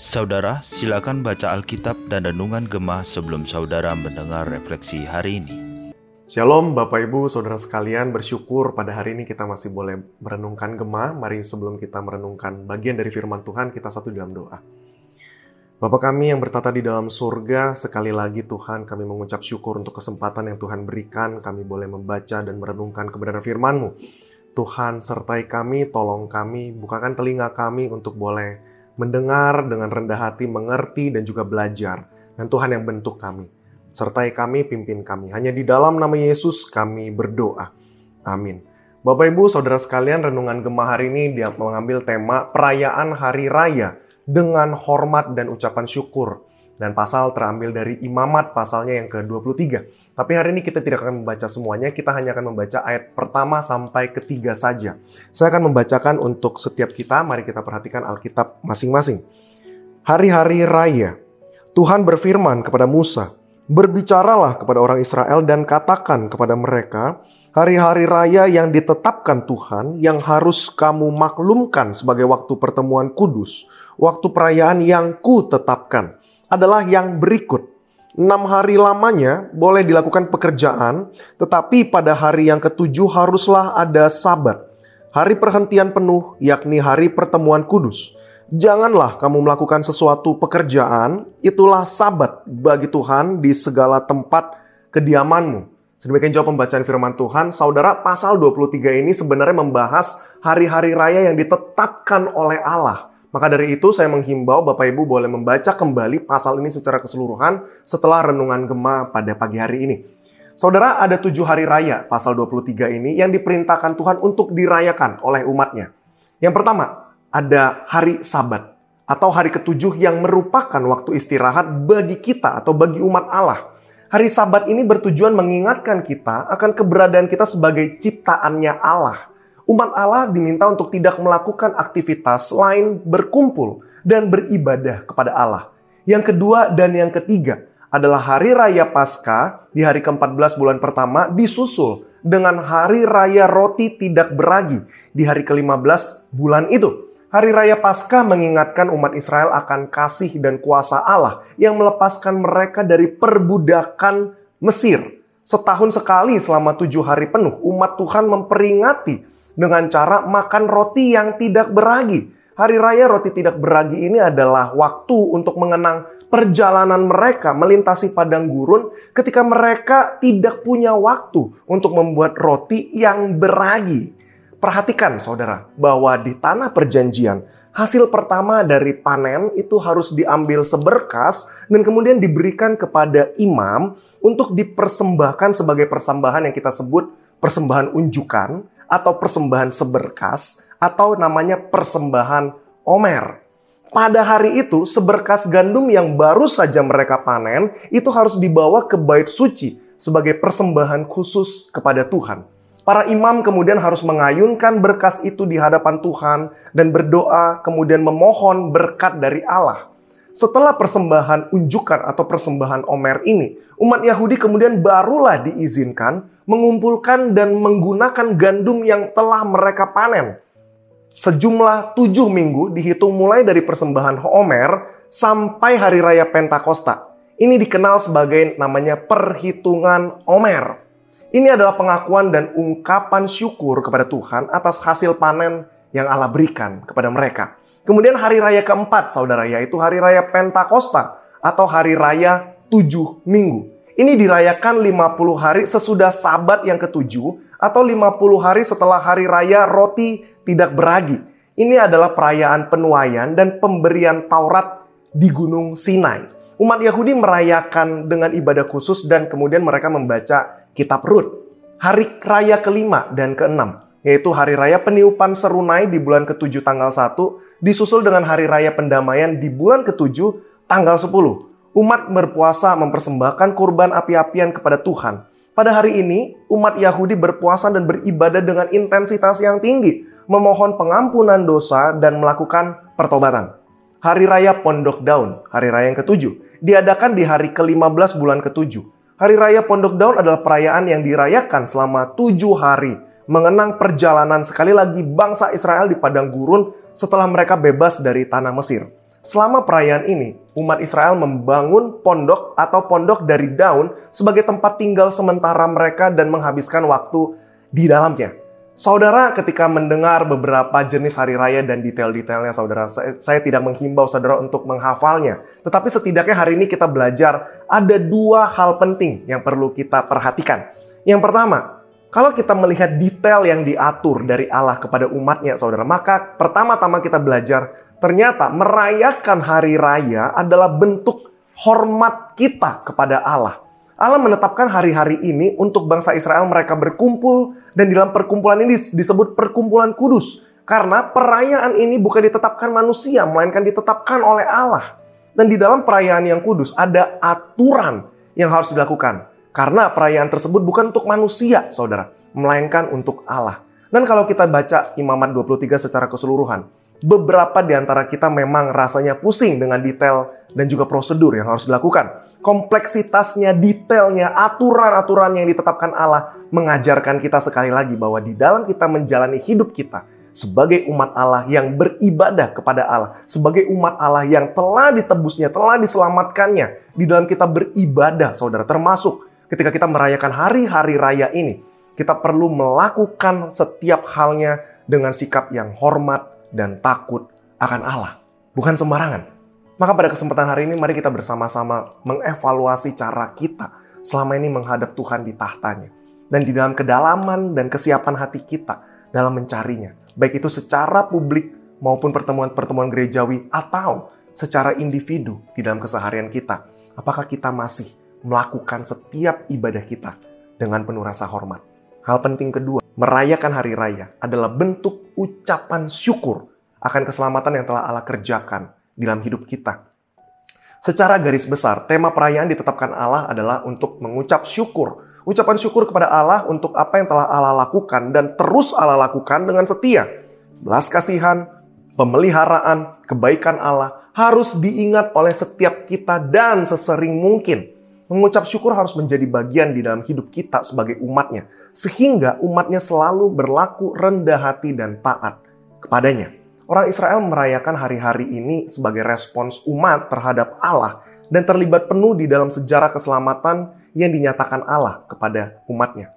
Saudara, silakan baca Alkitab dan Renungan Gemah sebelum saudara mendengar refleksi hari ini. Shalom Bapak Ibu, Saudara sekalian, bersyukur pada hari ini kita masih boleh merenungkan Gemah. Mari sebelum kita merenungkan bagian dari firman Tuhan, kita satu dalam doa. Bapa kami yang bertata di dalam surga, sekali lagi Tuhan kami mengucap syukur untuk kesempatan yang Tuhan berikan, kami boleh membaca dan merenungkan kebenaran firman-Mu. Tuhan sertai kami, tolong kami, bukakan telinga kami untuk boleh mendengar dengan rendah hati, mengerti, dan juga belajar. Dan Tuhan yang bentuk kami. Sertai kami, pimpin kami. Hanya di dalam nama Yesus kami berdoa. Amin. Bapak Ibu, Saudara sekalian, Renungan Gemah hari ini dia mengambil tema perayaan Hari Raya dengan hormat dan ucapan syukur. Dan pasal terambil dari Imamat pasalnya yang ke-23. Tapi hari ini kita tidak akan membaca semuanya, kita hanya akan membaca ayat pertama sampai ketiga saja. Saya akan membacakan untuk setiap kita, mari kita perhatikan Alkitab masing-masing. Hari-hari raya, Tuhan berfirman kepada Musa, Berbicaralah kepada orang Israel dan katakan kepada mereka, hari-hari raya yang ditetapkan Tuhan yang harus kamu maklumkan sebagai waktu pertemuan kudus, waktu perayaan yang ku tetapkan adalah yang berikut enam hari lamanya boleh dilakukan pekerjaan, tetapi pada hari yang ketujuh haruslah ada sabat. Hari perhentian penuh, yakni hari pertemuan kudus. Janganlah kamu melakukan sesuatu pekerjaan, itulah sabat bagi Tuhan di segala tempat kediamanmu. Sedemikian jawab pembacaan firman Tuhan, saudara pasal 23 ini sebenarnya membahas hari-hari raya yang ditetapkan oleh Allah. Maka dari itu saya menghimbau Bapak Ibu boleh membaca kembali pasal ini secara keseluruhan setelah renungan gema pada pagi hari ini. Saudara, ada tujuh hari raya pasal 23 ini yang diperintahkan Tuhan untuk dirayakan oleh umatnya. Yang pertama, ada hari sabat atau hari ketujuh yang merupakan waktu istirahat bagi kita atau bagi umat Allah. Hari sabat ini bertujuan mengingatkan kita akan keberadaan kita sebagai ciptaannya Allah umat Allah diminta untuk tidak melakukan aktivitas lain berkumpul dan beribadah kepada Allah. Yang kedua dan yang ketiga adalah hari raya Paskah di hari ke-14 bulan pertama disusul dengan hari raya roti tidak beragi di hari ke-15 bulan itu. Hari raya Paskah mengingatkan umat Israel akan kasih dan kuasa Allah yang melepaskan mereka dari perbudakan Mesir. Setahun sekali selama tujuh hari penuh, umat Tuhan memperingati dengan cara makan roti yang tidak beragi. Hari raya roti tidak beragi ini adalah waktu untuk mengenang perjalanan mereka melintasi padang gurun ketika mereka tidak punya waktu untuk membuat roti yang beragi. Perhatikan saudara, bahwa di tanah perjanjian, hasil pertama dari panen itu harus diambil seberkas dan kemudian diberikan kepada imam untuk dipersembahkan sebagai persembahan yang kita sebut persembahan unjukan atau persembahan seberkas atau namanya persembahan omer. Pada hari itu, seberkas gandum yang baru saja mereka panen itu harus dibawa ke bait suci sebagai persembahan khusus kepada Tuhan. Para imam kemudian harus mengayunkan berkas itu di hadapan Tuhan dan berdoa, kemudian memohon berkat dari Allah. Setelah persembahan unjukan atau persembahan Omer ini, umat Yahudi kemudian barulah diizinkan mengumpulkan dan menggunakan gandum yang telah mereka panen. Sejumlah tujuh minggu dihitung mulai dari persembahan Homer sampai hari raya Pentakosta. Ini dikenal sebagai namanya perhitungan Omer. Ini adalah pengakuan dan ungkapan syukur kepada Tuhan atas hasil panen yang Allah berikan kepada mereka. Kemudian hari raya keempat, saudara, yaitu hari raya Pentakosta atau hari raya tujuh minggu. Ini dirayakan 50 hari sesudah sabat yang ketujuh atau 50 hari setelah hari raya roti tidak beragi. Ini adalah perayaan penuaian dan pemberian Taurat di Gunung Sinai. Umat Yahudi merayakan dengan ibadah khusus dan kemudian mereka membaca kitab Rut. Hari raya kelima dan keenam, yaitu hari raya peniupan serunai di bulan ketujuh tanggal 1, disusul dengan hari raya pendamaian di bulan ketujuh tanggal 10 umat berpuasa mempersembahkan kurban api-apian kepada Tuhan. Pada hari ini, umat Yahudi berpuasa dan beribadah dengan intensitas yang tinggi, memohon pengampunan dosa dan melakukan pertobatan. Hari Raya Pondok Daun, hari raya yang ketujuh, diadakan di hari ke-15 bulan ketujuh. Hari Raya Pondok Daun adalah perayaan yang dirayakan selama tujuh hari, mengenang perjalanan sekali lagi bangsa Israel di padang gurun setelah mereka bebas dari tanah Mesir. Selama perayaan ini, umat Israel membangun pondok atau pondok dari daun sebagai tempat tinggal sementara mereka dan menghabiskan waktu di dalamnya. Saudara, ketika mendengar beberapa jenis hari raya dan detail-detailnya, saudara, saya, saya tidak menghimbau saudara untuk menghafalnya. Tetapi setidaknya hari ini kita belajar ada dua hal penting yang perlu kita perhatikan. Yang pertama, kalau kita melihat detail yang diatur dari Allah kepada umatnya, saudara, maka pertama-tama kita belajar ternyata merayakan hari raya adalah bentuk hormat kita kepada Allah. Allah menetapkan hari-hari ini untuk bangsa Israel mereka berkumpul dan di dalam perkumpulan ini disebut perkumpulan kudus. Karena perayaan ini bukan ditetapkan manusia, melainkan ditetapkan oleh Allah. Dan di dalam perayaan yang kudus ada aturan yang harus dilakukan. Karena perayaan tersebut bukan untuk manusia, saudara, melainkan untuk Allah. Dan kalau kita baca Imamat 23 secara keseluruhan, beberapa di antara kita memang rasanya pusing dengan detail dan juga prosedur yang harus dilakukan. Kompleksitasnya, detailnya, aturan-aturan yang ditetapkan Allah mengajarkan kita sekali lagi bahwa di dalam kita menjalani hidup kita sebagai umat Allah yang beribadah kepada Allah, sebagai umat Allah yang telah ditebusnya, telah diselamatkannya, di dalam kita beribadah, saudara, termasuk ketika kita merayakan hari-hari raya ini, kita perlu melakukan setiap halnya dengan sikap yang hormat, dan takut akan Allah. Bukan sembarangan. Maka pada kesempatan hari ini mari kita bersama-sama mengevaluasi cara kita selama ini menghadap Tuhan di tahtanya. Dan di dalam kedalaman dan kesiapan hati kita dalam mencarinya. Baik itu secara publik maupun pertemuan-pertemuan gerejawi atau secara individu di dalam keseharian kita. Apakah kita masih melakukan setiap ibadah kita dengan penuh rasa hormat? Hal penting kedua, merayakan hari raya adalah bentuk ucapan syukur akan keselamatan yang telah Allah kerjakan dalam hidup kita. Secara garis besar, tema perayaan ditetapkan Allah adalah untuk mengucap syukur. Ucapan syukur kepada Allah untuk apa yang telah Allah lakukan dan terus Allah lakukan dengan setia. Belas kasihan, pemeliharaan, kebaikan Allah harus diingat oleh setiap kita dan sesering mungkin. Mengucap syukur harus menjadi bagian di dalam hidup kita sebagai umatnya sehingga umatnya selalu berlaku rendah hati dan taat kepadanya. Orang Israel merayakan hari-hari ini sebagai respons umat terhadap Allah dan terlibat penuh di dalam sejarah keselamatan yang dinyatakan Allah kepada umatnya.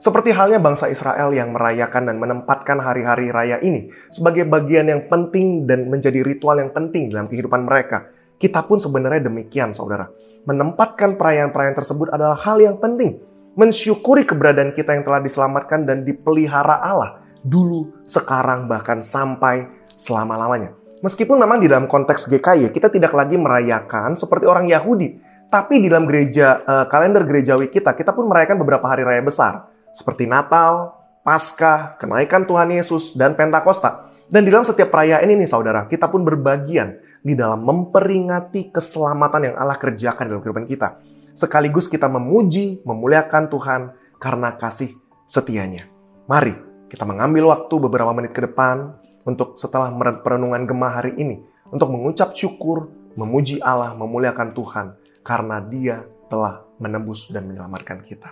Seperti halnya bangsa Israel yang merayakan dan menempatkan hari-hari raya ini sebagai bagian yang penting dan menjadi ritual yang penting dalam kehidupan mereka. Kita pun sebenarnya demikian, saudara. Menempatkan perayaan-perayaan tersebut adalah hal yang penting mensyukuri keberadaan kita yang telah diselamatkan dan dipelihara Allah dulu, sekarang, bahkan sampai selama-lamanya. Meskipun memang di dalam konteks GKI kita tidak lagi merayakan seperti orang Yahudi, tapi di dalam gereja uh, kalender gerejawi kita, kita pun merayakan beberapa hari raya besar seperti Natal, Paskah, kenaikan Tuhan Yesus, dan Pentakosta. Dan di dalam setiap perayaan ini saudara, kita pun berbagian di dalam memperingati keselamatan yang Allah kerjakan dalam kehidupan kita sekaligus kita memuji, memuliakan Tuhan karena kasih setianya. Mari kita mengambil waktu beberapa menit ke depan untuk setelah perenungan gemah hari ini untuk mengucap syukur, memuji Allah, memuliakan Tuhan karena Dia telah menembus dan menyelamatkan kita.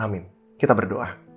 Amin. Kita berdoa.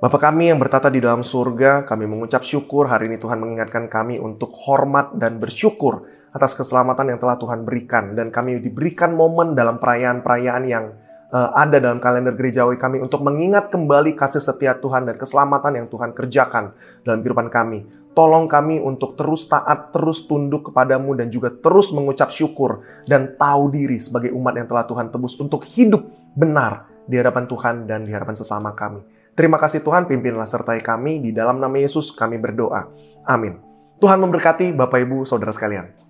Bapa kami yang bertata di dalam surga, kami mengucap syukur hari ini Tuhan mengingatkan kami untuk hormat dan bersyukur atas keselamatan yang telah Tuhan berikan dan kami diberikan momen dalam perayaan-perayaan yang uh, ada dalam kalender gerejawi kami untuk mengingat kembali kasih setia Tuhan dan keselamatan yang Tuhan kerjakan dalam kehidupan kami. Tolong kami untuk terus taat, terus tunduk kepadamu dan juga terus mengucap syukur dan tahu diri sebagai umat yang telah Tuhan tebus untuk hidup benar di hadapan Tuhan dan di hadapan sesama kami. Terima kasih Tuhan, pimpinlah sertai kami di dalam nama Yesus kami berdoa. Amin. Tuhan memberkati Bapak Ibu Saudara sekalian.